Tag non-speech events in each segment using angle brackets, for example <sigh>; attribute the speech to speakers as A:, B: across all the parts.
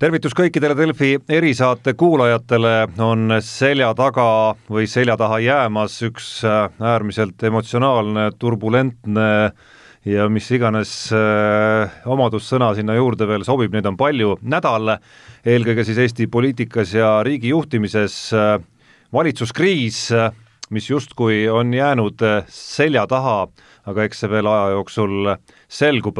A: tervitus kõikidele Delfi erisaate kuulajatele, on selja taga või selja taha jäämas üks äh, äärmiselt emotsionaalne, turbulentne ja mis iganes äh, omadussõna sinna juurde veel sobib, neid on palju, nädal eelkõige siis Eesti poliitikas ja riigi juhtimises, äh, valitsuskriis, mis justkui on jäänud selja taha aga eks see veel aja jooksul selgub.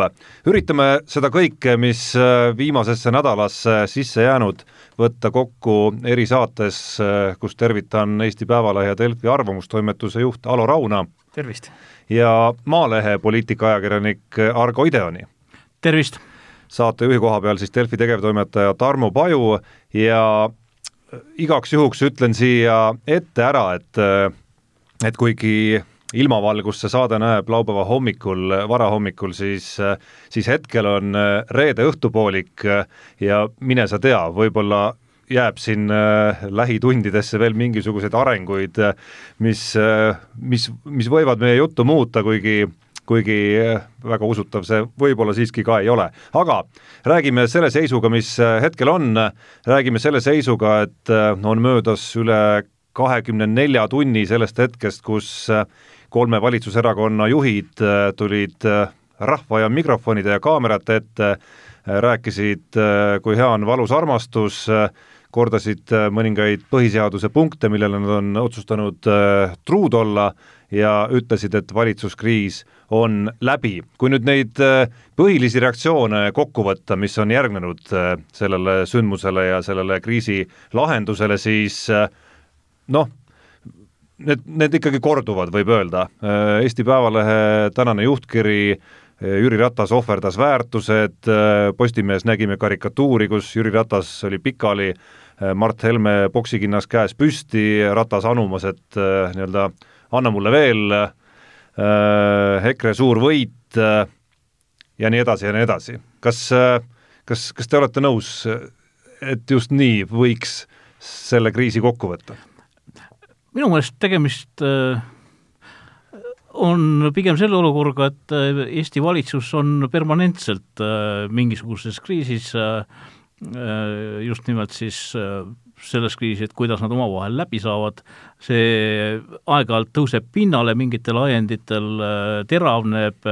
A: üritame seda kõike, mis äh, viimasesse nädalasse sisse jäänud, võtta kokku erisaates, äh, kus tervitan Eesti Päevalehe ja Delfi arvamustoimetuse juht Alo Rauna.
B: tervist!
A: ja Maalehe poliitikaajakirjanik Argo Ideoni.
B: tervist!
A: saatejuhi koha peal siis Delfi tegevtoimetaja Tarmo Paju ja igaks juhuks ütlen siia ette ära, et et kuigi ilmavalgust see saade näeb laupäeva hommikul, varahommikul, siis, siis hetkel on äh, reede õhtupoolik äh, ja mine sa tea, võib-olla jääb siin äh, lähitundidesse veel mingisuguseid arenguid, mis, mis, mis võivad meie juttu muuta, kuigi kuigi väga usutav see võib-olla siiski ka ei ole. aga räägime selle seisuga, mis hetkel on, räägime selle seisuga, et on möödas üle kahekümne nelja tunni sellest hetkest, kus kolme valitsuserakonna juhid äh, tulid äh, rahva ja mikrofonide ja kaamerate ette, äh, rääkisid, kui hea on valus armastus, kordasid mõningaid põhiseaduse punkte, millele nad on otsustanud truud olla ja ütlesid, et valitsuskriis on läbi. kui nüüd neid põhilisi reaktsioone kokku võtta, mis on järgnenud sellele sündmusele ja sellele kriisi lahendusele, siis noh, need, need ikkagi korduvad, võib öelda. Äh, Eesti Päevalehe tänane juhtkiri äh, Jüri Ratas ohverdas väärtused, äh, Postimehes nägime karikatuuri, kus Jüri Ratas oli pikali, Mart Helme poksikinnas käes püsti, Ratas anumas, et nii-öelda anna mulle veel, EKRE suur võit ja nii edasi ja nii edasi. kas, kas, kas te olete nõus, et just nii võiks selle kriisi kokku võtta?
B: Minu meelest tegemist äh, on pigem selle olukorraga, et äh, Eesti valitsus on permanentselt äh, mingisuguses kriisis, just nimelt siis selles kriisis, et kuidas nad omavahel läbi saavad, see aeg-ajalt tõuseb pinnale mingitel ajenditel, teravneb,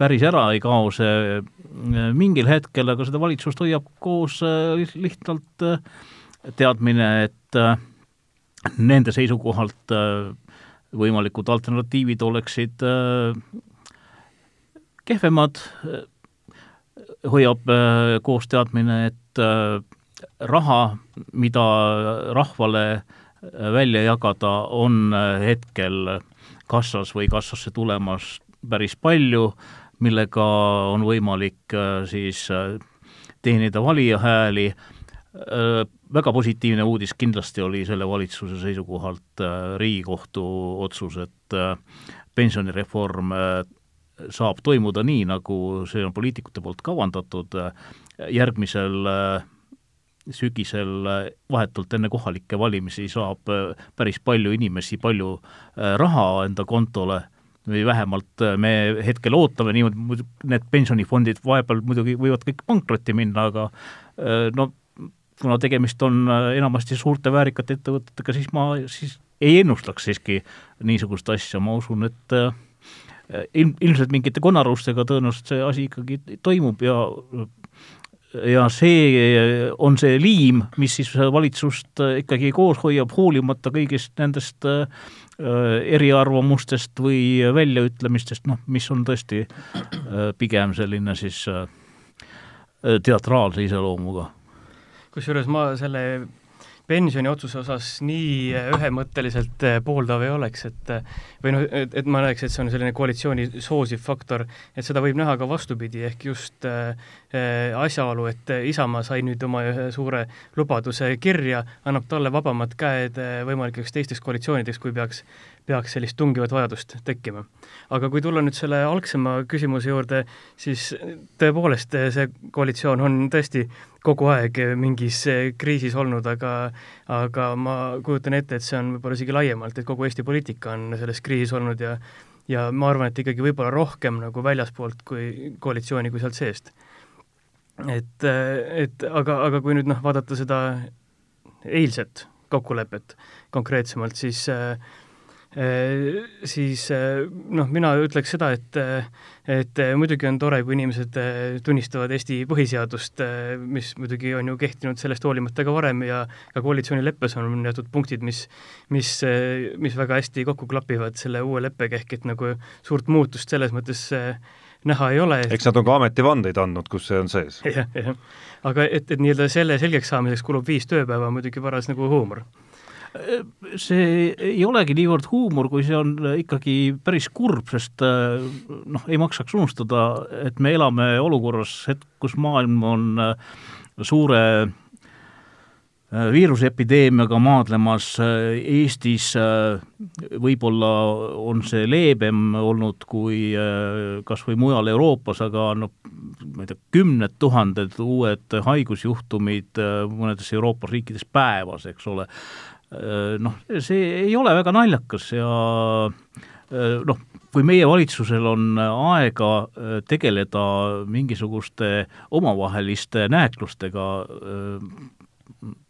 B: päris ära ei kao see mingil hetkel, aga seda valitsust hoiab koos lihtsalt teadmine, et nende seisukohalt äh, võimalikud alternatiivid oleksid äh, kehvemad, hoiab äh, koos teadmine, et raha, mida rahvale välja jagada, on hetkel kassas või kassasse tulemas päris palju, millega on võimalik siis teenida valija hääli väga positiivne uudis kindlasti oli selle valitsuse seisukohalt äh, Riigikohtu otsus, et äh, pensionireform äh, saab toimuda nii, nagu see on poliitikute poolt kavandatud, järgmisel sügisel vahetult enne kohalikke valimisi saab päris palju inimesi palju raha enda kontole või vähemalt me hetkel ootame niimoodi, need pensionifondid vahepeal muidugi võivad kõik pankrotti minna, aga no kuna tegemist on äh, enamasti suurte väärikate ettevõtetega, siis ma siis ei ennustaks siiski niisugust asja, ma usun, et äh, ilm, ilmselt mingite konarustega tõenäoliselt see asi ikkagi toimub ja ja see on see liim, mis siis valitsust ikkagi koos hoiab, hoolimata kõigist nendest äh, eriarvamustest või väljaütlemistest, noh, mis on tõesti pigem selline siis teatraalse iseloomuga
C: kusjuures ma selle pensioniotsuse osas nii ühemõtteliselt eh, pooldav ei oleks, et eh, või noh, et, et ma näeks, et see on selline koalitsiooni soosiv faktor, et seda võib näha ka vastupidi, ehk just äh, asjaolu, et Isamaa sai nüüd oma ühe suure lubaduse kirja, annab talle vabamad käed võimalikeks teisteks koalitsioonideks, kui peaks peaks sellist tungivat vajadust tekkima. aga kui tulla nüüd selle algsema küsimuse juurde, siis tõepoolest, see koalitsioon on tõesti kogu aeg mingis kriisis olnud, aga aga ma kujutan ette, et see on võib-olla isegi laiemalt, et kogu Eesti poliitika on selles kriisis olnud ja ja ma arvan, et ikkagi võib-olla rohkem nagu väljaspoolt kui koalitsiooni kui sealt seest et, et aga, aga kui nüüd noh, vaadata seda eilset kokkulepet konkreetsemalt, siis äh, siis noh, mina ütleks seda, et et muidugi on tore, kui inimesed tunnistavad Eesti põhiseadust, mis muidugi on ju kehtinud sellest hoolimata ka varem ja ka koalitsioonileppes on teatud punktid, mis mis, mis väga hästi kokku klapivad selle uue leppega, ehk et nagu suurt muutust selles mõttes näha ei ole.
A: eks nad on ka ametivandeid andnud, kus see on sees ja,. <laughs>
C: jah, jah. aga et, et nii-öelda selle selgeks saamiseks kulub viis tööpäeva, muidugi paras nagu huumor
B: see ei olegi niivõrd huumor, kui see on ikkagi päris kurb, sest noh, ei maksaks unustada, et me elame olukorras, kus maailm on suure Äh, viiruseepideemiaga maadlemas, äh, Eestis äh, võib-olla on see leebem olnud kui kas või mujal Euroopas, aga noh, ma ei tea, kümned tuhanded uued haigusjuhtumid mõnedes Euroopa riikides päevas, eks ole, noh, see ei ole väga naljakas ja noh, kui meie valitsusel on aega tegeleda mingisuguste omavaheliste nääklustega,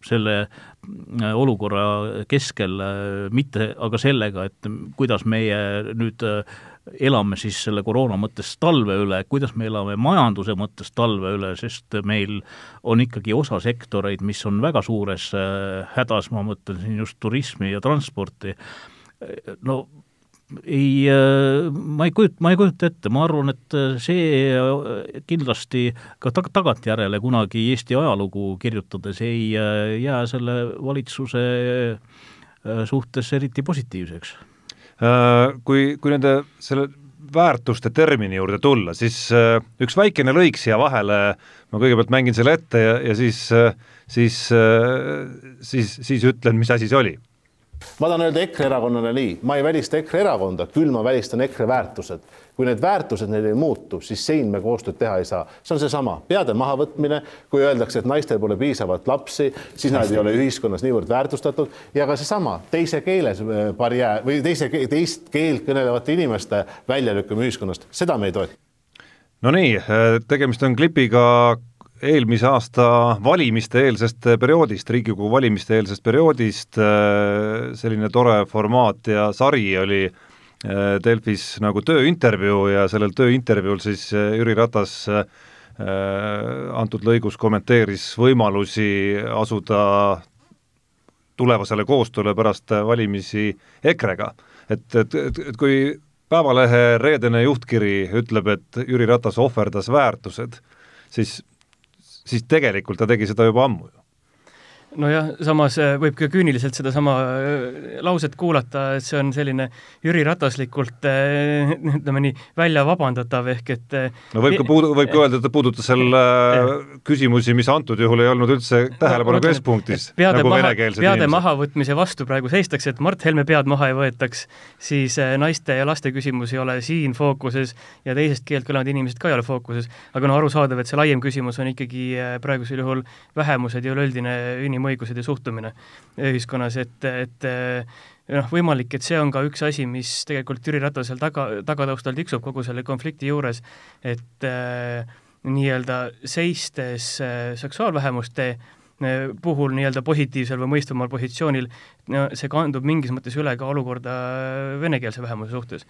B: selle äh, olukorra keskel, äh, mitte aga sellega, et kuidas meie nüüd äh, elame siis selle koroona mõttes talve üle, kuidas me elame majanduse mõttes talve üle, sest meil on ikkagi osa sektoreid, mis on väga suures hädas, ma mõtlen siin just turismi ja transporti, no ei, äh, ma ei kujuta, ma ei kujuta ette, ma arvan, et äh, see äh, kindlasti ka tag-, tagantjärele kunagi Eesti ajalugu kirjutades ei jää selle valitsuse suhtes eriti positiivseks.
A: Kui, kui nende selle väärtuste termini juurde tulla, siis üks väikene lõik siia vahele, ma kõigepealt mängin selle ette ja, ja siis, siis, siis, siis ütlen, mis asi see oli
D: ma tahan öelda EKRE erakonnale nii, ma ei välista EKRE erakonda, küll ma välistan EKRE väärtused. kui need väärtused neil ei muutu, siis siin me koostööd teha ei saa. see on seesama peade mahavõtmine, kui öeldakse, et naistel pole piisavalt lapsi, siis nad ei ole ühiskonnas niivõrd väärtustatud ja ka seesama teise keeles äh, barjäär või teise, teist keelt kõnelevate inimeste väljalükkamine ühiskonnast, seda me ei toeta.
A: Nonii, äh, tegemist on klipiga eelmise aasta valimiste-eelsest perioodist, Riigikogu valimiste-eelsest perioodist, äh, selline tore formaat ja sari oli äh, Delfis nagu tööintervjuu ja sellel tööintervjuul siis äh, Jüri Ratas antud lõigus kommenteeris võimalusi asuda tulevasele koostööle pärast valimisi EKRE-ga. et, et, et, et kui Päevalehe reedene juhtkiri ütleb, et Jüri Ratas ohverdas väärtused, siis siis tegelikult ta tegi seda juba ammu ju
C: nojah, samas äh, võib ka küüniliselt sedasama äh, lauset kuulata, et see on selline Jüri Rataslikult äh, ütleme nii, välja vabandatav, ehk et
A: no võib ka puudu, võib ka öelda, et ta puudutas seal küsimusi, mis antud juhul ei olnud üldse tähelepanu no, keskpunktis, nagu
C: maha,
A: venekeelsed
C: peade
A: inimesed.
C: mahavõtmise vastu praegu seistakse, et Mart Helme pead maha ei võetaks, siis naiste ja laste küsimus ei ole siin fookuses ja teisest keelt kõlavad inimesed ka ei ole fookuses, aga noh, arusaadav, et see laiem küsimus on ikkagi praegusel juhul vähemused ja üleüldine ünim-, inimõigused ja suhtumine ühiskonnas, et, et noh, võimalik, et see on ka üks asi, mis tegelikult Jüri Ratasel taga, tagataustal tiksub kogu selle konflikti juures, et äh, nii-öelda seistes äh, seksuaalvähemuste äh, puhul nii-öelda positiivsel või mõistvamal positsioonil, no see kandub mingis mõttes üle ka olukorda venekeelse vähemuse suhtes.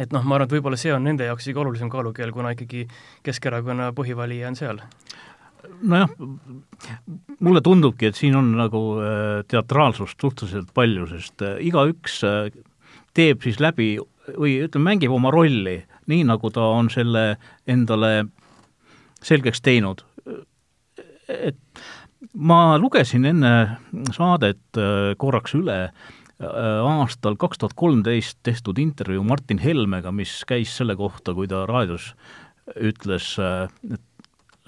C: Et noh, ma arvan, et võib-olla see on nende jaoks isegi olulisem kaalukeel, kuna ikkagi Keskerakonna põhivalija on seal
B: nojah, mulle tundubki, et siin on nagu äh, teatraalsust suhteliselt palju, sest äh, igaüks äh, teeb siis läbi või ütleme, mängib oma rolli, nii nagu ta on selle endale selgeks teinud. et ma lugesin enne saadet korraks üle aastal kaks tuhat kolmteist tehtud intervjuu Martin Helmega, mis käis selle kohta, kui ta raadios ütles, et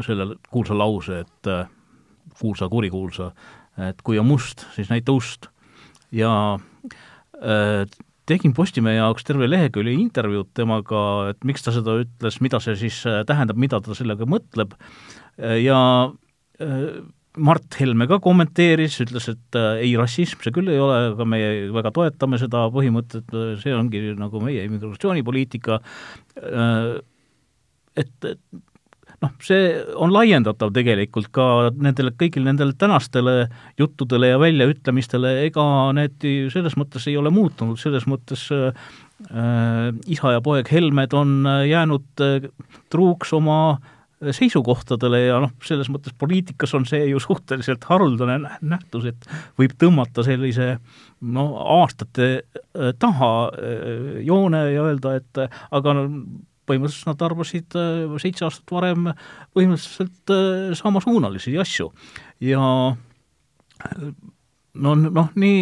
B: selle kuulsa lause, et äh, kuulsa, kurikuulsa, et kui on must, siis näita ust. ja äh, tegin Postimehe jaoks terve lehekülje intervjuud temaga, et miks ta seda ütles, mida see siis äh, tähendab, mida ta sellega mõtleb ja Mart Helme ka kommenteeris, ütles, et äh, ei, rassism see küll ei ole, aga meie väga toetame seda põhimõtet, see ongi nagu meie immigratsioonipoliitika äh,, et, et noh, see on laiendatav tegelikult ka nendele, kõigile nendele tänastele juttudele ja väljaütlemistele, ega need selles mõttes ei ole muutunud, selles mõttes äh, isa ja poeg Helmed on jäänud äh, truuks oma seisukohtadele ja noh, selles mõttes poliitikas on see ju suhteliselt haruldane nähtus, et võib tõmmata sellise no aastate äh, taha äh, joone ja öelda, et aga põhimõtteliselt nad arvasid äh, seitse aastat varem põhimõtteliselt äh, samasuunalisi asju ja no noh, nii,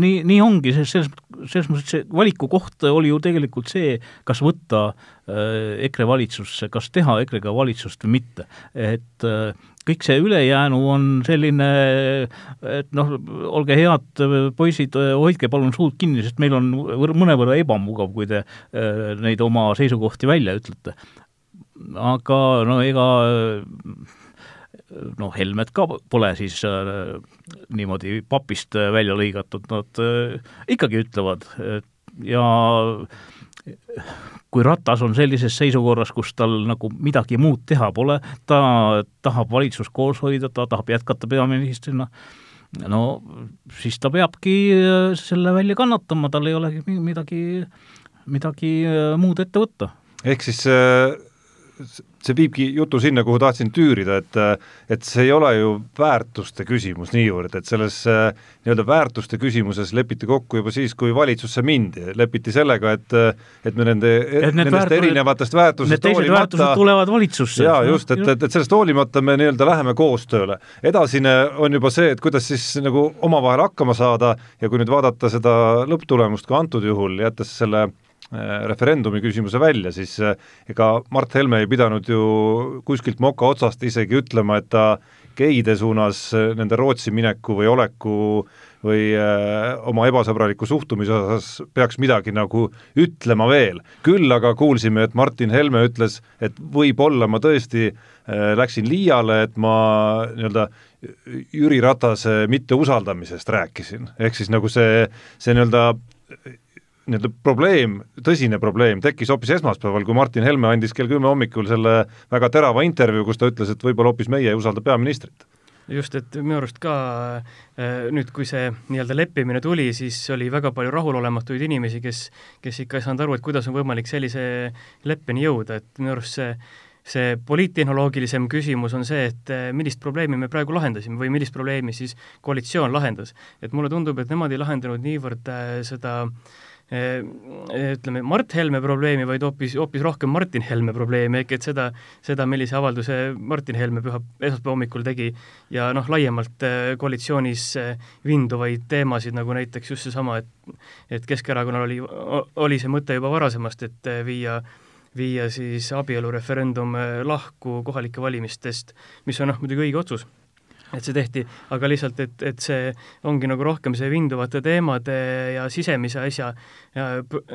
B: nii, nii ongi, selles, selles mõttes see valiku koht oli ju tegelikult see, kas võtta äh, EKRE valitsusse, kas teha EKRE-ga valitsust või mitte. et äh, kõik see ülejäänu on selline, et noh, olge head poisid, hoidke palun suud kinni, sest meil on mõnevõrra ebamugav, kui te äh, neid oma seisukohti välja ütlete. aga no ega noh, Helmed ka pole siis äh, niimoodi papist välja lõigatud, nad äh, ikkagi ütlevad ja kui Ratas on sellises seisukorras, kus tal nagu midagi muud teha pole, ta tahab valitsust koos hoida, ta tahab jätkata peaministrina, no siis ta peabki äh, selle välja kannatama, tal ei olegi midagi, midagi äh, muud ette võtta.
A: ehk siis äh see viibki jutu sinna, kuhu tahtsin tüürida, et et see ei ole ju väärtuste küsimus niivõrd, et selles nii-öelda väärtuste küsimuses lepiti kokku juba siis, kui valitsusse mindi, lepiti sellega, et et me nende, nendest väärtused, erinevatest väärtusest
B: hoolimata tulevad valitsusse.
A: jaa, just, et, et, et sellest hoolimata me nii-öelda läheme koostööle. edasine on juba see, et kuidas siis nagu omavahel hakkama saada ja kui nüüd vaadata seda lõpptulemust ka antud juhul, jättes selle Äh, referendumi küsimuse välja, siis äh, ega Mart Helme ei pidanud ju kuskilt moka otsast isegi ütlema, et ta geide suunas äh, nende Rootsi mineku või oleku või äh, oma ebasõbraliku suhtumise osas peaks midagi nagu ütlema veel. küll aga kuulsime, et Martin Helme ütles, et võib-olla ma tõesti äh, läksin liiale, et ma nii-öelda Jüri Ratase mitteusaldamisest rääkisin, ehk siis nagu see, see nii-öelda nii-öelda probleem, tõsine probleem tekkis hoopis esmaspäeval, kui Martin Helme andis kell kümme hommikul selle väga terava intervjuu, kus ta ütles, et võib-olla hoopis meie ei usalda peaministrit
C: just, et minu arust ka äh, nüüd, kui see nii-öelda leppimine tuli, siis oli väga palju rahulolematuid inimesi, kes, kes ikka ei saanud aru, et kuidas on võimalik sellise leppeni jõuda, et minu arust see see poliittehnoloogilisem küsimus on see, et äh, millist probleemi me praegu lahendasime või millist probleemi siis koalitsioon lahendas. et mulle tundub, et nemad ei lahendanud niivõrd äh, seda äh, ütleme, Mart Helme probleemi, vaid hoopis, hoopis rohkem Martin Helme probleemi, ehk et seda, seda, millise avalduse Martin Helme püha, esmaspäeva hommikul tegi ja noh, laiemalt eh, koalitsioonis eh, vinduvaid teemasid, nagu näiteks just seesama, et et Keskerakonnal oli, oli see mõte juba varasemast, et viia viia siis abielureferendum lahku kohalike valimistest, mis on noh, muidugi õige otsus et see tehti, aga lihtsalt, et, et see ongi nagu rohkem see vinduvate teemade ja sisemise asja,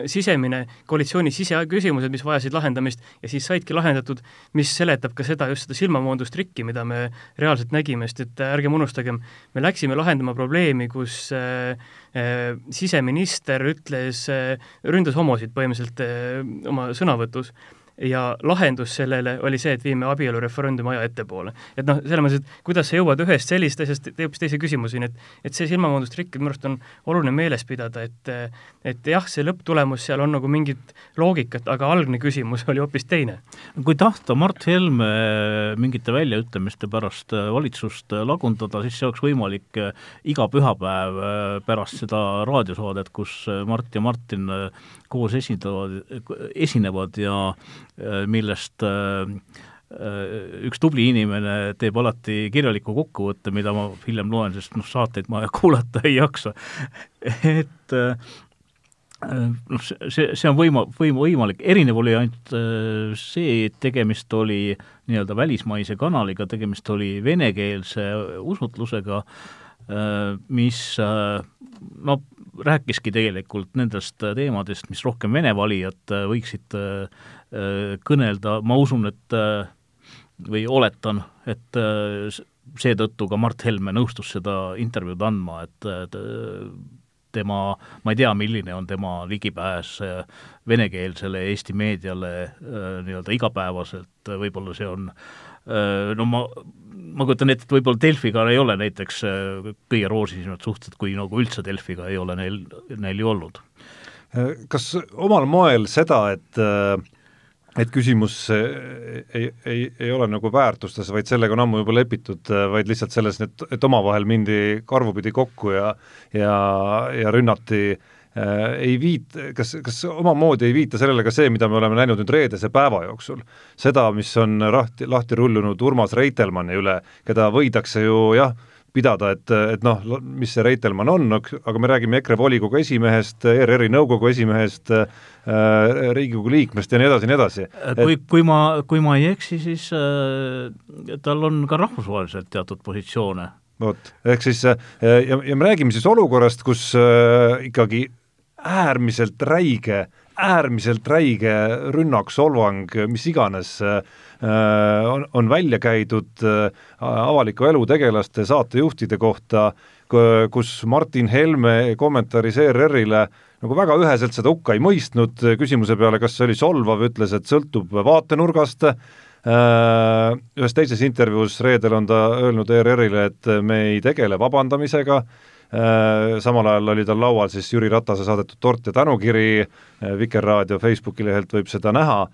C: sisemine, koalitsiooni siseküsimused, mis vajasid lahendamist ja siis saidki lahendatud, mis seletab ka seda, just seda silmamoondustrikki, mida me reaalselt nägime, sest et ärgem unustagem, me läksime lahendama probleemi, kus äh, äh, siseminister ütles äh,, ründas homosid põhimõtteliselt äh, oma sõnavõtus ja lahendus sellele oli see, et viime abielureferendumi aja ettepoole. et noh, selles mõttes, et kuidas sa jõuad ühest sellist asjast hoopis teise küsimuseni, et et see silmamoondustrikk minu arust on oluline meeles pidada, et et jah, see lõpptulemus, seal on nagu mingit loogikat, aga algne küsimus <laughs> oli hoopis teine.
B: kui tahta Mart Helme mingite väljaütlemiste pärast valitsust lagundada, siis see oleks võimalik iga pühapäev pärast seda raadiosaadet, kus Mart ja Martin koos esindavad, esinevad ja Äh, millest äh, äh, üks tubli inimene teeb alati kirjaliku kokkuvõtte, mida ma hiljem loen, sest noh, saateid ma <laughs> kuulata ei jaksa. et noh, see, see on võima-, võim-, võimalik, erinev oli ainult see, et tegemist oli nii-öelda välismaise kanaliga, tegemist oli venekeelse usutlusega, mis no rääkiski tegelikult nendest teemadest, mis rohkem Vene valijad võiksid kõnelda, ma usun, et või oletan, et seetõttu ka Mart Helme nõustus seda intervjuud andma, et, tema, ma ei tea, milline on tema ligipääs venekeelsele Eesti meediale nii-öelda igapäevaselt, võib-olla see on no ma, ma kujutan ette, et võib-olla Delfiga ei ole näiteks kõige roosilisemad suhted, kui nagu üldse Delfiga ei ole neil, neil ju olnud.
A: kas omal moel seda, et et küsimus ei, ei, ei ole nagu väärtustes, vaid sellega on ammu juba lepitud, vaid lihtsalt selles, et, et omavahel mindi karvupidi kokku ja ja, ja rünnati äh, ei viit-, kas, kas omamoodi ei viita sellele ka see, mida me oleme näinud nüüd reedese päeva jooksul? seda, mis on lahti, lahti rullunud Urmas Reitelmanni üle, keda võidakse ju jah, pidada, et, et noh, mis see Reitelmann on, aga me räägime EKRE volikogu esimehest, ERR-i nõukogu esimehest äh,, Riigikogu liikmest ja nii edasi ja nii edasi.
B: kui, kui ma, kui ma ei eksi, siis äh, tal on ka rahvusvaheliselt teatud positsioone.
A: vot, ehk siis äh, ja, ja me räägime siis olukorrast, kus äh, ikkagi äärmiselt räige, äärmiselt räige rünnak, solvang, mis iganes äh, on, on välja käidud äh, avaliku elu tegelaste, saatejuhtide kohta, kus Martin Helme kommentaaris ERR-ile nagu väga üheselt seda hukka ei mõistnud, küsimuse peale, kas see oli solvav, ütles, et sõltub vaatenurgast, äh, ühes teises intervjuus reedel on ta öelnud ERR-ile, et me ei tegele vabandamisega, samal ajal oli tal laual siis Jüri Ratase saadetud tort ja tänukiri, Vikerraadio Facebooki lehelt võib seda näha,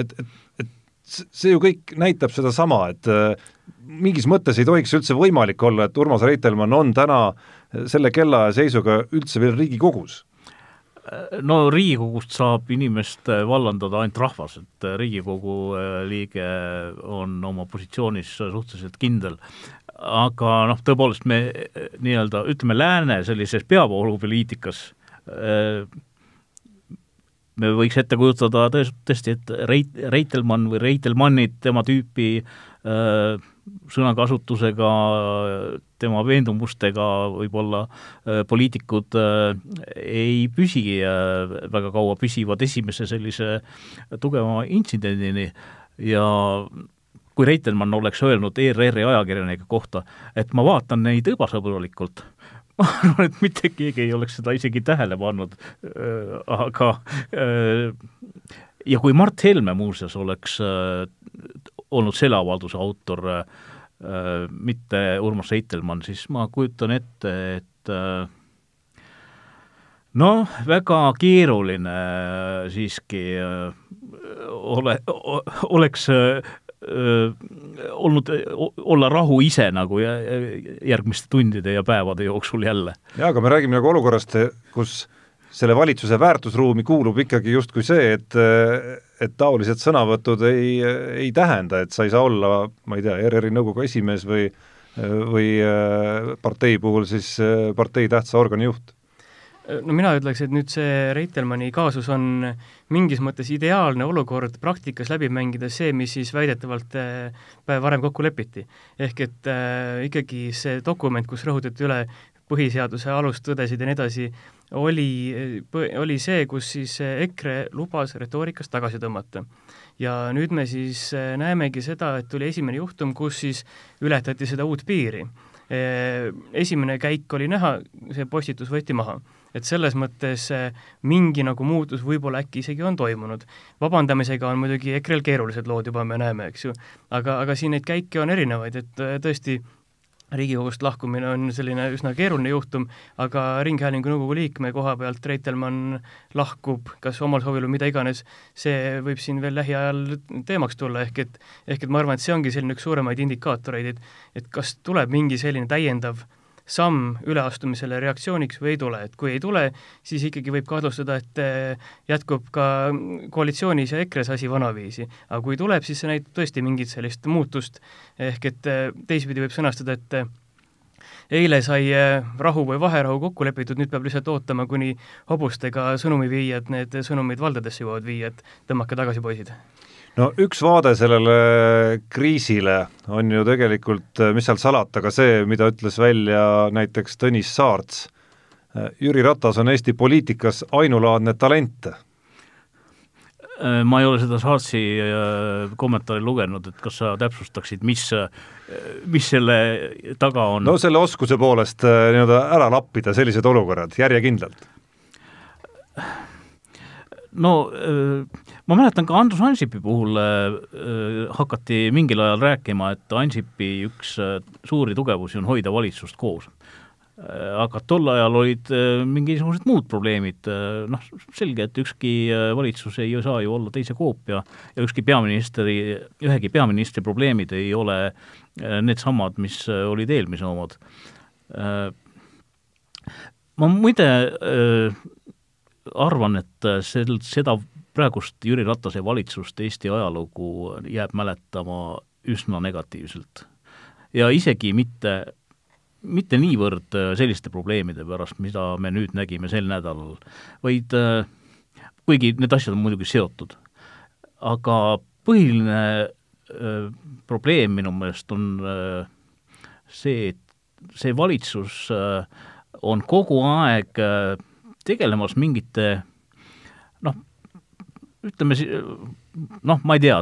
A: et, et, et see ju kõik näitab sedasama, et äh, mingis mõttes ei tohiks üldse võimalik olla, et Urmas Reitelmann on täna selle kellaaja seisuga üldse veel Riigikogus
B: no Riigikogust saab inimest vallandada ainult rahvas, et Riigikogu äh, liige on oma positsioonis suhteliselt kindel. aga noh, tõepoolest me äh, nii-öelda ütleme, lääne sellises peavoolupoliitikas me võiks ette kujutada tõesti, et Reit-, Reitelmann või Reitelmannid, tema tüüpi äh, sõnakasutusega, tema veendumustega võib-olla äh, poliitikud äh, ei püsi äh, väga kaua, püsivad esimese sellise tugeva intsidendini. Ja kui Reitelmann oleks öelnud ERR-i ajakirjanike kohta, et ma vaatan neid ebasobrulikult, <laughs> ma arvan, et mitte keegi ei oleks seda isegi tähele pannud, aga ja kui Mart Helme muuseas oleks olnud selle avalduse autor, mitte Urmas Reitelmann, siis ma kujutan ette, et noh, väga keeruline siiski ole, oleks olnud, olla rahu ise nagu järgmiste tundide ja päevade jooksul jälle.
A: jaa, aga me räägime nagu olukorrast, kus selle valitsuse väärtusruumi kuulub ikkagi justkui see, et et taolised sõnavõtud ei, ei tähenda, et sa ei saa olla, ma ei tea, ERR-i nõukogu esimees või või partei puhul siis partei tähtsa organi juht
C: no mina ütleks, et nüüd see Reitelmanni kaasus on mingis mõttes ideaalne olukord praktikas läbi mängida see, mis siis väidetavalt äh, päev varem kokku lepiti. ehk et äh, ikkagi see dokument, kus rõhutati üle põhiseaduse alustõdesid ja nii edasi, oli, oli see, kus siis EKRE lubas retoorikast tagasi tõmmata. ja nüüd me siis näemegi seda, et tuli esimene juhtum, kus siis ületati seda uut piiri. Äh, esimene käik oli näha, see postitus võeti maha et selles mõttes eh, mingi nagu muutus võib-olla äkki isegi on toimunud. vabandamisega on muidugi EKRE-l keerulised lood juba, me näeme, eks ju, aga, aga siin neid käike on erinevaid, et eh, tõesti Riigikogust lahkumine on selline üsna keeruline juhtum, aga Ringhäälingu nõukogu liikme koha pealt Reitelmann lahkub kas omal soovil või mida iganes, see võib siin veel lähiajal teemaks tulla, ehk et ehk et ma arvan, et see ongi selline üks suuremaid indikaatoreid, et et kas tuleb mingi selline täiendav samm üleastumisele reaktsiooniks või ei tule, et kui ei tule, siis ikkagi võib kahtlustada, et eh, jätkub ka koalitsioonis ja EKRE-s asi vanaviisi. aga kui tuleb, siis see näitab tõesti mingit sellist muutust, ehk et eh, teisipidi võib sõnastada, et eh, eile sai rahu või vaherahu kokku lepitud, nüüd peab lihtsalt ootama, kuni hobustega sõnumiviijad need sõnumid valdadesse jõuavad viia, et tõmmake tagasi, poisid
A: no üks vaade sellele kriisile on ju tegelikult, mis seal salata, ka see, mida ütles välja näiteks Tõnis Saarts. Jüri Ratas on Eesti poliitikas ainulaadne talent.
B: Äh, ma ei ole seda Saatsi äh, kommentaari lugenud, et kas sa täpsustaksid, mis, äh, mis selle taga on?
A: no selle oskuse poolest nii-öelda ära lappida sellised olukorrad järjekindlalt.
B: No ma mäletan ka Andrus Ansipi puhul hakati mingil ajal rääkima, et Ansipi üks suuri tugevusi on hoida valitsust koos Äh, aga tol ajal olid äh, mingisugused muud probleemid, äh, noh, selge, et ükski valitsus ei saa ju olla teise koopia ja ükski peaministri, ühegi peaministri probleemid ei ole needsamad, mis olid eelmise omad. Ma muide arvan, et sel, seda praegust Jüri Ratase valitsust Eesti ajalugu jääb mäletama üsna negatiivselt. ja isegi mitte mitte niivõrd äh, selliste probleemide pärast, mida me nüüd nägime sel nädalal, vaid äh, kuigi need asjad on muidugi seotud, aga põhiline äh, probleem minu meelest on see, et see valitsus on kogu aeg tegelemas mingite noh, ütleme noh, ma ei tea,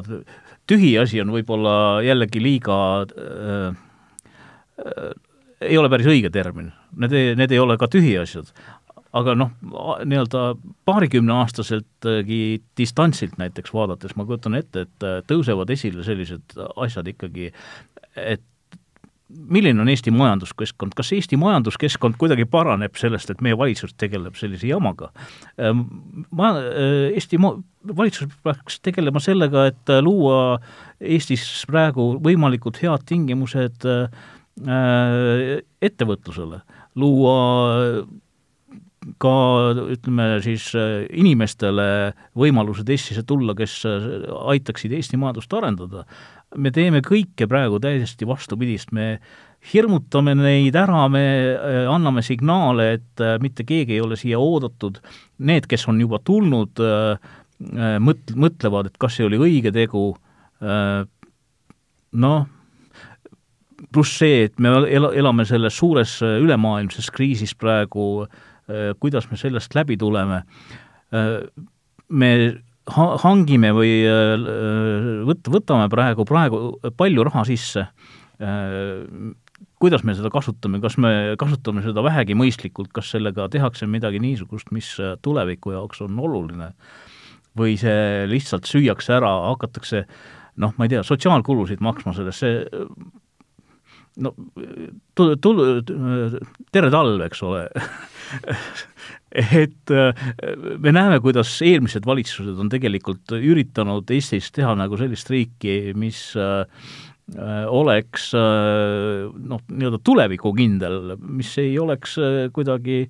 B: tühiasi on võib-olla jällegi liiga äh, ei ole päris õige termin, need need ei ole ka tühiasjad, aga noh, nii-öelda paarikümneaastaseltki distantsilt näiteks vaadates ma kujutan ette, et äh, tõusevad esile sellised asjad ikkagi, et milline on Eesti majanduskeskkond, kas Eesti majanduskeskkond kuidagi paraneb sellest, et meie valitsus tegeleb sellise jamaga? Ähm, ma, äh, Eesti ma-, valitsus peaks tegelema sellega, et luua Eestis praegu võimalikult head tingimused Äh, ettevõtlusele, luua ka ütleme siis inimestele võimalused Eestisse tulla, kes aitaksid Eesti majandust arendada. Me teeme kõike praegu täiesti vastupidist, me hirmutame neid ära, me anname signaale, et mitte keegi ei ole siia oodatud, need, kes on juba tulnud, mõt-, mõtlevad, et kas see oli õige tegu, noh, pluss see, et me el-, elame selles suures äh, ülemaailmses kriisis praegu, äh, kuidas me sellest läbi tuleme, äh, me hangime või võt-, võtame praegu, praegu palju raha sisse, kuidas me seda kasutame, kas me kasutame seda vähegi mõistlikult, kas sellega tehakse midagi niisugust, mis tuleviku jaoks on oluline, või see lihtsalt süüakse ära, hakatakse noh, ma ei tea, sotsiaalkulusid maksma sellest, see no tul-, tul-, tere talv, eks ole et äh, me näeme, kuidas eelmised valitsused on tegelikult üritanud Eestis teha nagu sellist riiki, mis äh, oleks äh, noh, nii-öelda tulevikukindel, mis ei oleks kuidagi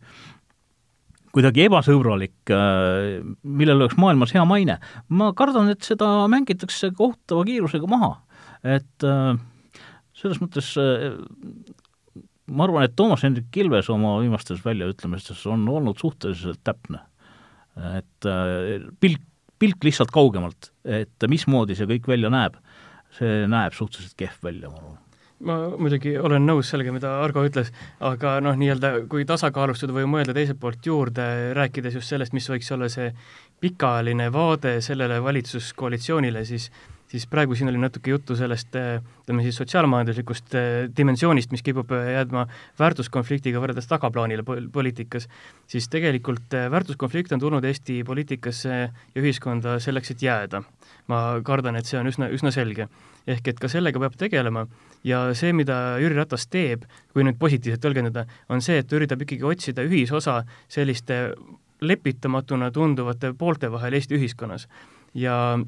B: kuidagi ebasõbralik, millel oleks maailmas hea maine. ma kardan, et seda mängitakse kohutava kiirusega maha, et äh, selles mõttes äh, ma arvan, et Toomas Hendrik Ilves oma viimastes väljaütlemistes on olnud suhteliselt täpne. et äh, pilk, pilk lihtsalt kaugemalt, et mismoodi see kõik välja näeb, see näeb suhteliselt kehv välja, ma arvan
C: ma muidugi olen nõus sellega, mida Argo ütles, aga noh, nii-öelda kui tasakaalustada või mõelda teiselt poolt juurde, rääkides just sellest, mis võiks olla see pikaajaline vaade sellele valitsuskoalitsioonile, siis siis praegu siin oli natuke juttu sellest ütleme siis sotsiaalmajanduslikust eh, dimensioonist, mis kipub eh, jäädma väärtuskonfliktiga võrreldes tagaplaanile poliitikas, siis tegelikult eh, väärtuskonflikt on tulnud Eesti poliitikasse ja ühiskonda selleks, et jääda. ma kardan, et see on üsna, üsna selge. ehk et ka sellega peab tegelema ja see, mida Jüri Ratas teeb, kui nüüd positiivselt tõlgendada, on see, et ta üritab ikkagi otsida ühisosa selliste lepitamatuna tunduvate poolte vahel Eesti ühiskonnas. ja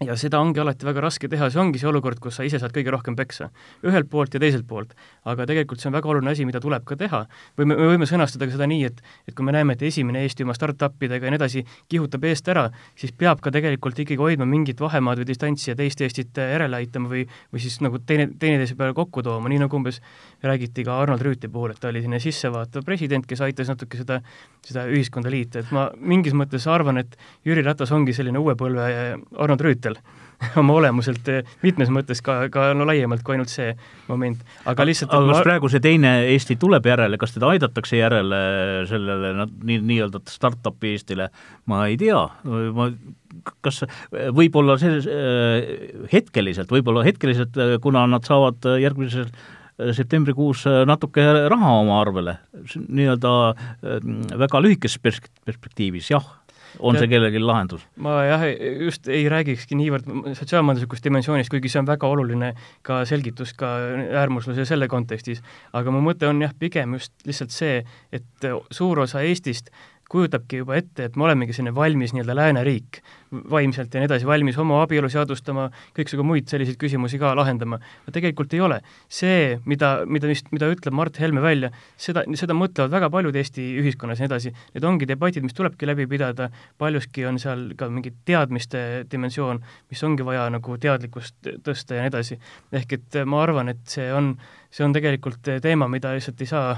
C: ja seda ongi alati väga raske teha, see ongi see olukord, kus sa ise saad kõige rohkem peksa. ühelt poolt ja teiselt poolt. aga tegelikult see on väga oluline asi, mida tuleb ka teha. või me, me võime sõnastada ka seda nii, et et kui me näeme, et esimene Eesti oma startup-idega ja nii edasi kihutab eest ära, siis peab ka tegelikult ikkagi hoidma mingit vahemaad või distantsi ja teist Eestit järele aitama või või siis nagu teine, teineteise peale kokku tooma, nii nagu umbes räägiti ka Arnold Rüütli puhul, et ta oli selline sissevaatav president, kes aitas natuke seda, seda ühiskonda liita, et ma mingis mõttes arvan, et Jüri Ratas ongi selline uue põlve Arnold Rüütel, seal <laughs> oma olemuselt eh, mitmes mõttes ka, ka no laiemalt kui ainult see moment, aga lihtsalt
B: aga kas ma... praegu see teine Eesti tuleb järele, kas teda aidatakse järele sellele nii, nii-öelda startup'i Eestile, ma ei tea, ma kas võib-olla see äh, hetkeliselt, võib-olla hetkeliselt, kuna nad saavad järgmisel septembrikuus natuke raha oma arvele, nii-öelda väga lühikeses perspektiivis, jah on see kellelgi lahendus?
C: ma jah, just ei räägikski niivõrd sotsiaalmajanduslikust dimensioonist, kuigi see on väga oluline ka selgitus ka äärmusluse selle kontekstis, aga mu mõte on jah, pigem just lihtsalt see, et suur osa Eestist kujutabki juba ette, et me olemegi selline valmis nii-öelda lääneriik vaimselt ja nii edasi, valmis homoabielu seadustama, kõiksugu muid selliseid küsimusi ka lahendama. aga tegelikult ei ole. see, mida, mida vist, mida ütleb Mart Helme välja, seda, seda mõtlevad väga paljud Eesti ühiskonnas ja nii edasi, need ongi debatid, mis tulebki läbi pidada, paljuski on seal ka mingi teadmiste dimensioon, mis ongi vaja nagu teadlikkust tõsta ja nii edasi. ehk et ma arvan, et see on see on tegelikult eh, teema, mida lihtsalt ei saa,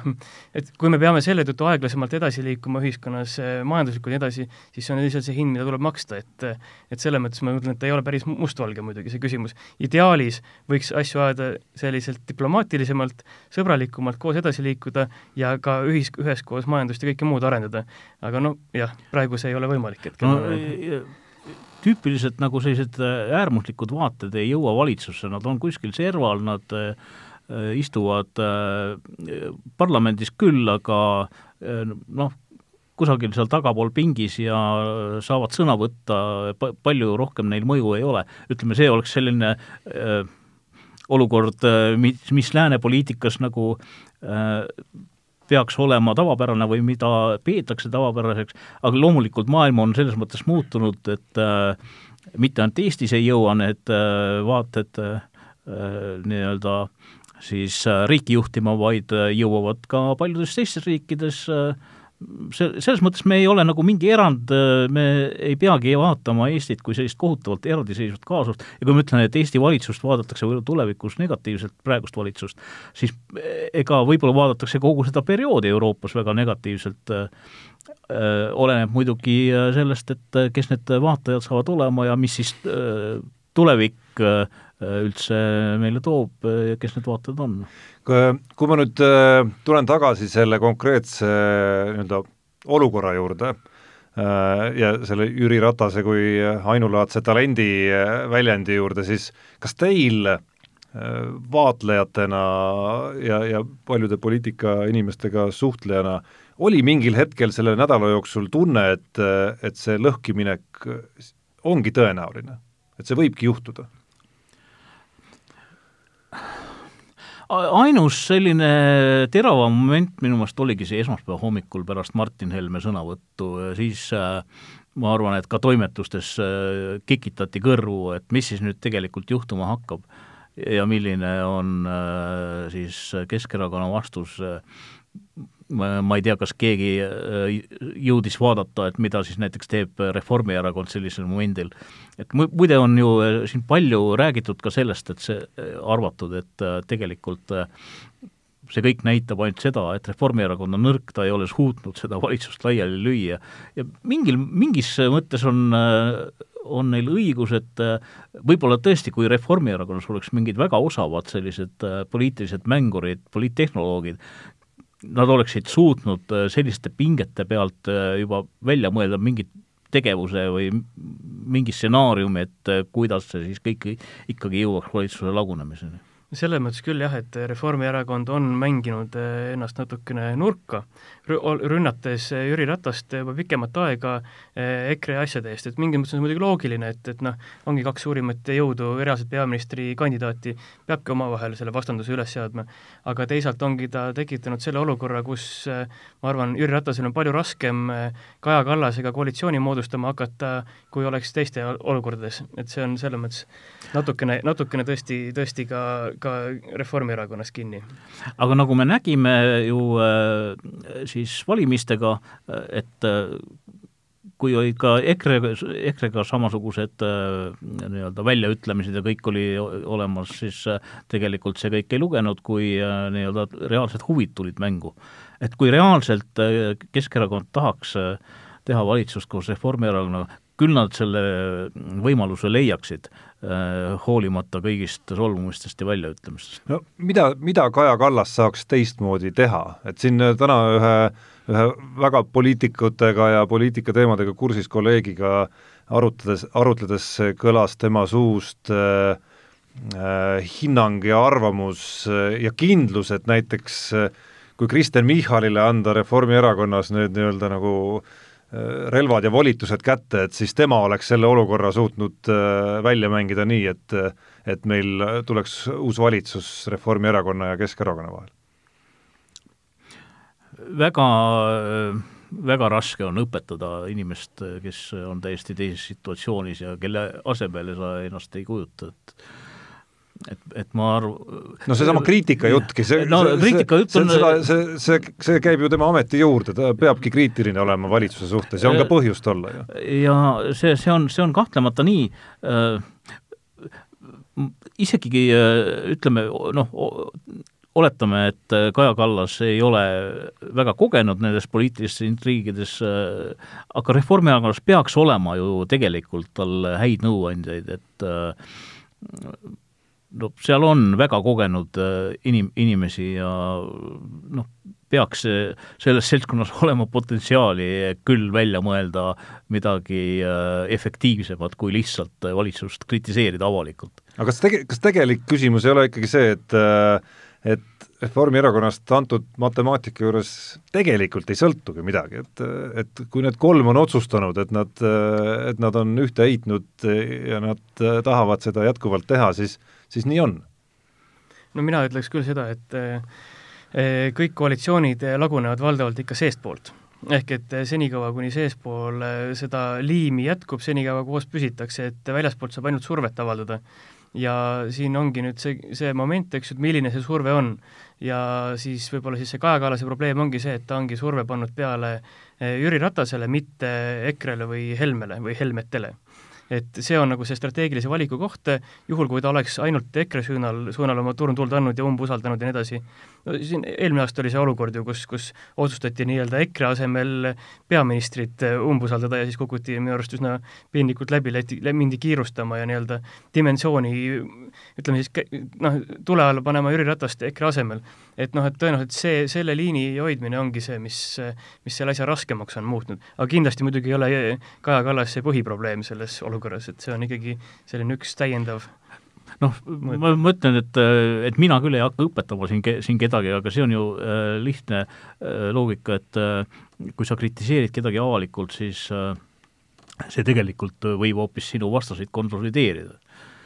C: et kui me peame selle tõttu aeglasemalt edasi liikuma ühiskonnas eh, majanduslikult edasi, siis see on lihtsalt see hind, mida tuleb maksta, et et selles mõttes ma mõtlen, et ei ole päris mustvalge muidugi, see küsimus. ideaalis võiks asju ajada selliselt diplomaatilisemalt, sõbralikumalt koos edasi liikuda ja ka ühis, üheskoos majandust ja kõike muud arendada. aga noh, jah, praegu see ei ole võimalik hetkel no,
B: tüüpiliselt nagu sellised äärmuslikud vaated ei jõua valitsusse, nad on kuskil serval, nad Äh, istuvad äh, parlamendis küll, aga äh, noh, kusagil seal tagapool pingis ja saavad sõna võtta, palju rohkem neil mõju ei ole. ütleme, see oleks selline äh, olukord, mis, mis lääne poliitikas nagu äh, peaks olema tavapärane või mida peetakse tavapäraseks, aga loomulikult maailm on selles mõttes muutunud, et äh, mitte ainult Eestis ei jõua need äh, vaated äh, nii-öelda äh, siis äh, riiki juhtima, vaid äh, jõuavad ka paljudes teistes riikides äh, see, selles mõttes me ei ole nagu mingi erand, me ei peagi vaatama Eestit kui sellist kohutavalt eraldiseisvat kaasust. Ja kui ma ütlen, et Eesti valitsust vaadatakse tulevikus negatiivselt, praegust valitsust, siis ega võib-olla vaadatakse kogu seda perioodi Euroopas väga negatiivselt oleneb muidugi sellest, et kes need vaatajad saavad olema ja mis siis tulevik Äh, üldse meile toob ja kes need vaated on.
A: kui ma nüüd äh, tulen tagasi selle konkreetse nii-öelda olukorra juurde äh, ja selle Jüri Ratase kui ainulaadse talendi väljendi juurde, siis kas teil vaatlejatena ja, ja paljude poliitikainimestega suhtlejana oli mingil hetkel selle nädala jooksul tunne, et, et see lõhkiminek ongi tõenäoline, et see võibki juhtuda?
B: Ainus selline teravam moment minu meelest oligi see esmaspäeva hommikul pärast Martin Helme sõnavõttu, siis äh, ma arvan, et ka toimetustes äh, kikitati kõrvu, et mis siis nüüd tegelikult juhtuma hakkab ja milline on äh, siis Keskerakonna vastus ma ei tea, kas keegi äh, jõudis vaadata, et mida siis näiteks teeb Reformierakond sellisel momendil. et muide, on ju äh, siin palju räägitud ka sellest, et see, äh, arvatud, et tegelikult see kõik näitab ainult seda, et Reformierakond on nõrk, ta ei ole suutnud seda valitsust laiali lüüa ja mingil, mingis mõttes on on neil õigus, et võib-olla tõesti, kui Reformierakonnas oleks mingid väga osavad sellised poliitilised mängurid, poliittehnoloogid, nad oleksid suutnud äh, selliste pingete pealt äh, juba välja mõelda mingit tegevuse või mingi stsenaariumi, et äh, kuidas see siis kõik ikkagi jõuaks valitsuse lagunemiseni
C: selles mõttes küll jah, et Reformierakond on mänginud ennast natukene nurka, rünnates Jüri Ratast juba pikemat aega EKRE asjade eest, et mingis mõttes on see muidugi loogiline, et, et noh, ongi kaks suurimat jõudu, reaalset peaministrikandidaati, peabki omavahel selle vastanduse üles seadma. Aga teisalt ongi ta tekitanud selle olukorra, kus ma arvan, Jüri Ratasel on palju raskem Kaja Kallasega koalitsiooni moodustama hakata, kui oleks teiste olukordades, et see on selles mõttes natukene, natukene tõesti, tõesti ka, ka Reformierakonnas kinni.
B: aga nagu me nägime ju äh, siis valimistega, et kui olid ka EKRE, EKRE-ga samasugused äh, nii-öelda väljaütlemised ja kõik oli olemas, siis äh, tegelikult see kõik ei lugenud, kui äh, nii-öelda reaalsed huvid tulid mängu. et kui reaalselt Keskerakond tahaks teha valitsust koos Reformierakonnaga, küll nad selle võimaluse leiaksid, äh, hoolimata kõigist solvumistest ja väljaütlemistest.
A: no mida, mida Kaja Kallas saaks teistmoodi teha, et siin täna ühe, ühe väga poliitikutega ja poliitikateemadega kursis kolleegiga arutades, arutledes kõlas tema suust äh, äh, hinnang ja arvamus äh, ja kindlus, et näiteks äh, kui Kristen Michalile anda Reformierakonnas nüüd nii-öelda nagu äh, relvad ja volitused kätte, et siis tema oleks selle olukorra suutnud äh, välja mängida nii, et et meil tuleks uus valitsus Reformierakonna ja Keskerakonna vahel?
B: väga, väga raske on õpetada inimest, kes on täiesti teises situatsioonis ja kelle asemele sa ennast ei kujuta, et et, et ma arv-.
A: no seesama kriitikajuttki, see
B: no kriitikajutt on
A: see, see, see, see käib ju tema ameti juurde, ta peabki kriitiline olema valitsuse suhtes ja on ka põhjust olla ju.
B: ja see, see on, see on kahtlemata nii äh,, isegi äh, ütleme noh, oletame, et Kaja Kallas ei ole väga kogenud nendes poliitilistes intriigides, äh, aga Reformierakonnas peaks olema ju tegelikult tal häid nõuandjaid, et äh, no seal on väga kogenud äh, inim-, inimesi ja noh, peaks selles seltskonnas <laughs> olema potentsiaali küll välja mõelda midagi äh, efektiivsemat, kui lihtsalt valitsust kritiseerida avalikult.
A: aga kas tege-, kas tegelik küsimus ei ole ikkagi see, et äh, et Reformierakonnast antud matemaatika juures tegelikult ei sõltugi midagi, et, et kui need kolm on otsustanud, et nad, et nad on ühte heitnud ja nad tahavad seda jätkuvalt teha, siis siis nii on.
C: no mina ütleks küll seda, et eh, kõik koalitsioonid lagunevad valdavalt ikka seestpoolt. ehk et senikaua, kuni seespool eh, seda liimi jätkub, senikaua koos püsitakse, et väljaspoolt saab ainult survet avaldada. ja siin ongi nüüd see, see moment, eks ju, et milline see surve on. ja siis võib-olla siis see Kaja Kallase probleem ongi see, et ta ongi surve pannud peale eh, Jüri Ratasele, mitte EKRE-le või Helmele või Helmetele et see on nagu see strateegilise valiku koht, juhul kui ta oleks ainult EKRE suunal, suunal oma turmtuld andnud ja umbusaldanud ja nii edasi, no siin eelmine aasta oli see olukord ju, kus, kus otsustati nii-öelda EKRE asemel peaministrit umbusaldada ja siis kukuti minu arust üsna piinlikult läbi, mindi kiirustama ja nii-öelda dimensiooni ütleme siis noh, tule alla panema Jüri Ratast EKRE asemel. et noh, et tõenäoliselt see, selle liini hoidmine ongi see, mis, mis selle asja raskemaks on muutnud. aga kindlasti muidugi ei ole Kaja Kallas see põhiprobleem selles olukorras, et see on ikkagi selline üks täiendav
B: noh, ma mõtlen, et, et mina küll ei hakka õpetama siin, siin kedagi, aga see on ju äh, lihtne äh, loogika, et äh, kui sa kritiseerid kedagi avalikult, siis äh, see tegelikult võib hoopis sinu vastaseid konsolideerida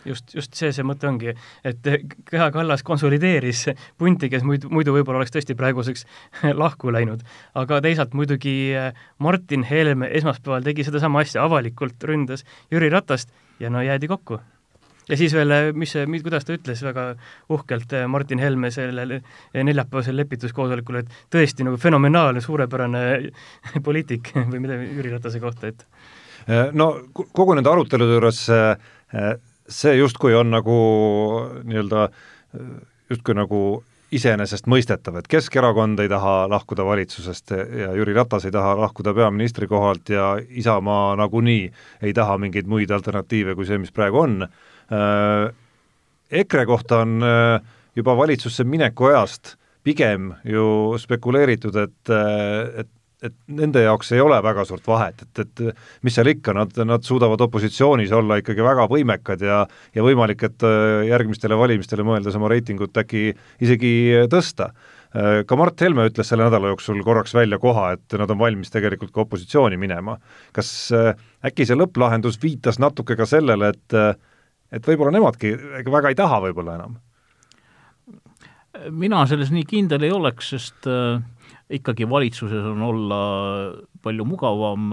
C: just, just see, see mõte ongi, et Kaja Kallas konsolideeris punti, kes muidu, muidu võib-olla oleks tõesti praeguseks <laughs> lahku läinud. aga teisalt muidugi äh, Martin Helme esmaspäeval tegi sedasama asja, avalikult ründas Jüri Ratast ja no jäädi kokku ja siis veel, äh, mis see, kuidas ta ütles väga uhkelt, äh, Martin Helme sellel neljapäevasel lepituskoosolekul, et tõesti nagu fenomenaalne, suurepärane <laughs> poliitik või midagi Jüri Ratase kohta, et
A: no kogu nende arutelude juures see justkui on nagu nii-öelda justkui nagu iseenesestmõistetav, et Keskerakond ei taha lahkuda valitsusest ja Jüri Ratas ei taha lahkuda peaministri kohalt ja Isamaa nagunii ei taha mingeid muid alternatiive kui see, mis praegu on. EKRE kohta on juba valitsusse mineku ajast pigem ju spekuleeritud, et, et et nende jaoks ei ole väga suurt vahet, et, et mis seal ikka, nad, nad suudavad opositsioonis olla ikkagi väga võimekad ja ja võimalik, et äh, järgmistele valimistele mõeldes oma reitingut äkki isegi tõsta. Äh, ka Mart Helme ütles selle nädala jooksul korraks välja koha, et nad on valmis tegelikult ka opositsiooni minema. kas äh, äkki see lõpplahendus viitas natuke ka sellele, et et võib-olla nemadki väga ei taha võib-olla enam?
B: mina selles nii kindel ei oleks, sest äh ikkagi valitsuses on olla palju mugavam,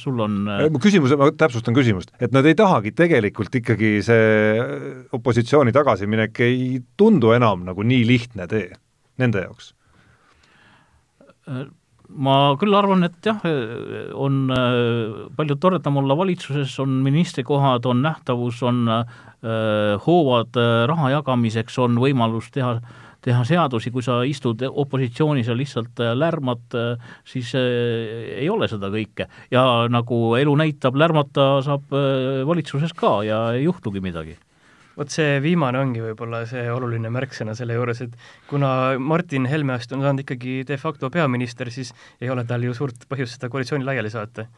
B: sul on
A: mu küsimus, ma täpsustan küsimust, et nad ei tahagi tegelikult ikkagi see opositsiooni tagasiminek ei tundu enam nagu nii lihtne tee nende jaoks?
B: ma küll arvan, et jah, on palju toredam olla valitsuses, on ministrikohad, on nähtavus, on hoovad raha jagamiseks, on võimalus teha teha seadusi, kui sa istud opositsioonis ja lihtsalt lärmad, siis ei ole seda kõike. ja nagu elu näitab, lärmata saab valitsuses ka ja ei juhtugi midagi
C: vot see viimane ongi võib-olla see oluline märksõna selle juures, et kuna Martin Helmeast on saanud ikkagi de facto peaminister, siis ei ole tal ju suurt põhjust seda koalitsiooni laiali saata.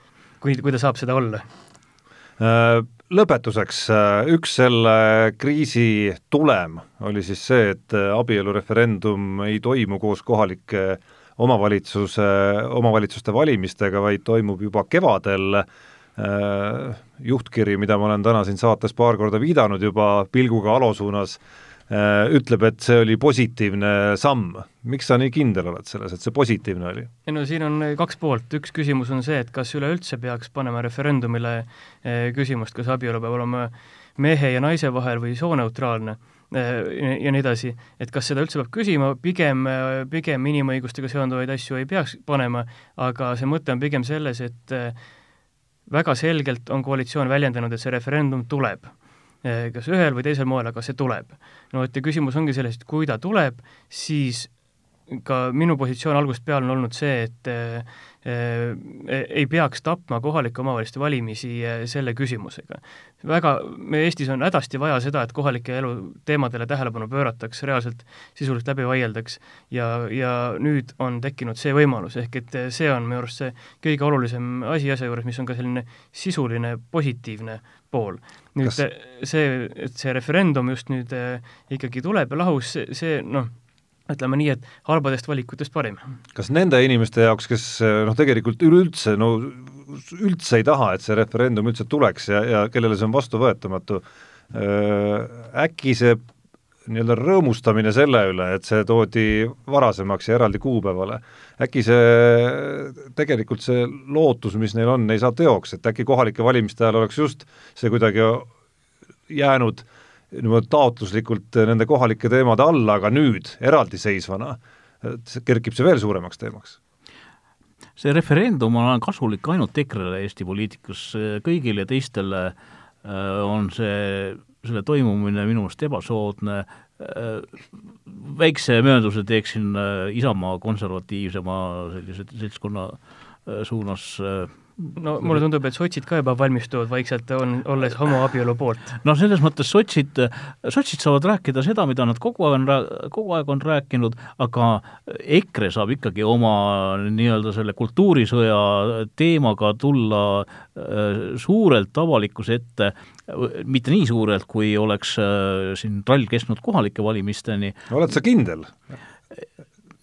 C: kui, kui ta saab seda olla.
A: Äh, lõpetuseks, äh, üks selle kriisi tulem oli siis see, et äh, abielureferendum ei toimu koos kohalike omavalitsuse, omavalitsuste valimistega, vaid toimub juba kevadel. Juhtkiri, mida ma olen täna siin saates paar korda viidanud juba pilguga Alo suunas, ütleb, et see oli positiivne samm. miks sa nii kindel oled selles, et see positiivne oli?
C: ei no siin on kaks poolt, üks küsimus on see, et kas üleüldse peaks panema referendumile äh, küsimust, kas abielu peab olema mehe ja naise vahel või sooneutraalne ja nii edasi, et kas seda üldse peab küsima, pigem, pigem inimõigustega seonduvaid asju ei peaks panema, aga see mõte on pigem selles, et väga selgelt on koalitsioon väljendanud, et see referendum tuleb. Kas ühel või teisel moel, aga see tuleb. no vot ja küsimus ongi selles, et kui ta tuleb, siis ka minu positsioon algusest peale on olnud see, et Äh, ei peaks tapma kohalike omavalitsuste valimisi äh, selle küsimusega. väga, me Eestis on hädasti vaja seda, et kohalike elu teemadele tähelepanu pöörataks, reaalselt sisuliselt läbi vaieldaks ja, ja nüüd on tekkinud see võimalus, ehk et see on minu arust see kõige olulisem asi asja juures, mis on ka selline sisuline positiivne pool. nüüd Kas... see, et see referendum just nüüd äh, ikkagi tuleb ja lahus, see, see noh, ütleme nii, et halbadest valikutest parim.
A: kas nende inimeste jaoks, kes noh, tegelikult üleüldse no üldse ei taha, et see referendum üldse tuleks ja, ja kellele see on vastuvõetamatu, äkki see nii-öelda rõõmustamine selle üle, et see toodi varasemaks ja eraldi kuupäevale, äkki see, tegelikult see lootus, mis neil on, ei saa teoks, et äkki kohalike valimiste ajal oleks just see kuidagi jäänud äh, niimoodi taotluslikult nende kohalike teemade alla, aga nüüd eraldiseisvana kerkib see veel suuremaks teemaks.
B: See referendum on kasulik ainult EKRE-le Eesti poliitikas, kõigile teistele äh, on see, selle toimumine minu meelest ebasoodne, äh, väikse möönduse teeksin äh, Isamaa konservatiivsema sellise seltskonna suunas
C: no mulle tundub, et sotsid ka juba valmistuvad vaikselt, on, olles homoabielu poolt.
B: no selles mõttes sotsid, sotsid saavad rääkida seda, mida nad kogu aeg on, kogu aeg on rääkinud, aga EKRE saab ikkagi oma nii-öelda selle kultuurisõja teemaga tulla äh, suurelt avalikkuse ette, mitte nii suurelt, kui oleks äh, siin trall kestnud kohalike valimisteni.
A: oled sa kindel?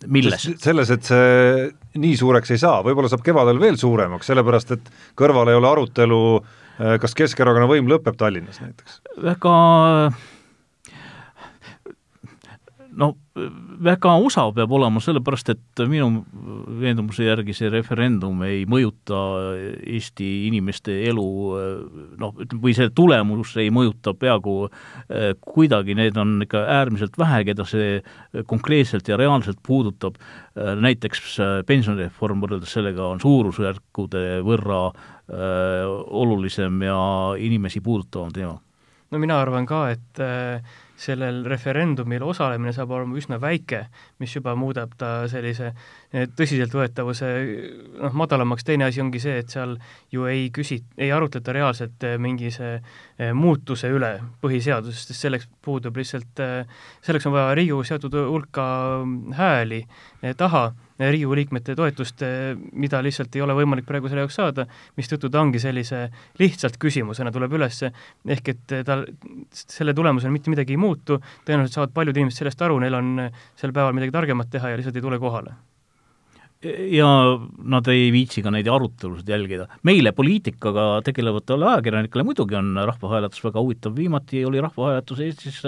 B: Milles?
A: selles, et see nii suureks ei saa, võib-olla saab kevadel veel suuremaks, sellepärast et kõrval ei ole arutelu, äh, kas Keskerakonna võim lõpeb Tallinnas näiteks?
B: väga no väga osav peab olema, sellepärast et minu veendumuse järgi see referendum ei mõjuta Eesti inimeste elu noh, ütleme, või see tulemus ei mõjuta peaaegu eh, kuidagi, need on ikka äärmiselt vähe, keda see konkreetselt ja reaalselt puudutab, eh, näiteks eh, pensionireform võrreldes sellega on suurusjärkude võrra öö, olulisem ja inimesi puudutavam teema.
C: no mina arvan ka, et äh sellel referendumil osalemine saab olema üsna väike, mis juba muudab ta sellise tõsiseltvõetavuse noh, madalamaks, teine asi ongi see, et seal ju ei küsi-, ei arutleta reaalselt eh, mingise eh, muutuse üle põhiseadusest, sest selleks puudub lihtsalt, selleks on vaja Riigikogus seatud hulka mm, hääli taha Riigikogu liikmete toetust, mida lihtsalt ei ole võimalik praegu selle jaoks saada, mistõttu ta ongi sellise lihtsalt küsimusena tuleb üles, ehk et tal, selle tulemusena mitte midagi ei muutu, tõenäoliselt saavad paljud inimesed sellest aru, neil on sel päeval midagi targemat teha ja lihtsalt ei tule kohale
B: ja nad ei viitsi ka neid arutelusid jälgida. meile, poliitikaga tegelevatele ajakirjanikele muidugi on rahvahääletus väga huvitav, viimati oli rahvahääletus Eestis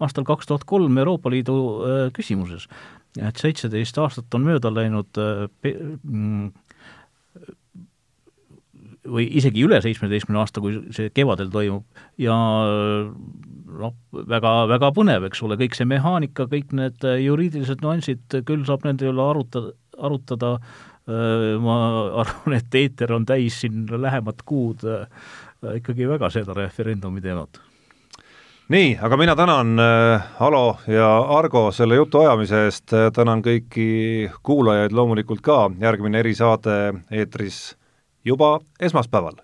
B: aastal kaks tuhat kolm Euroopa Liidu äh, küsimuses. Et seitseteist aastat on mööda läinud äh, mm, või isegi üle seitsmeteistkümne aasta, kui see kevadel toimub. Ja noh, väga, väga põnev, eks ole, kõik see mehaanika, kõik need juriidilised nüansid, küll saab nende üle arutada, arutada, äh, ma arvan, et eeter on täis siin lähemad kuud. Äh, ikkagi väga seda referendumi teemat.
A: Nii, aga mina tänan äh, Alo ja Argo selle jutu ajamise eest, tänan kõiki kuulajaid loomulikult ka, järgmine erisaade eetris juba esmaspäeval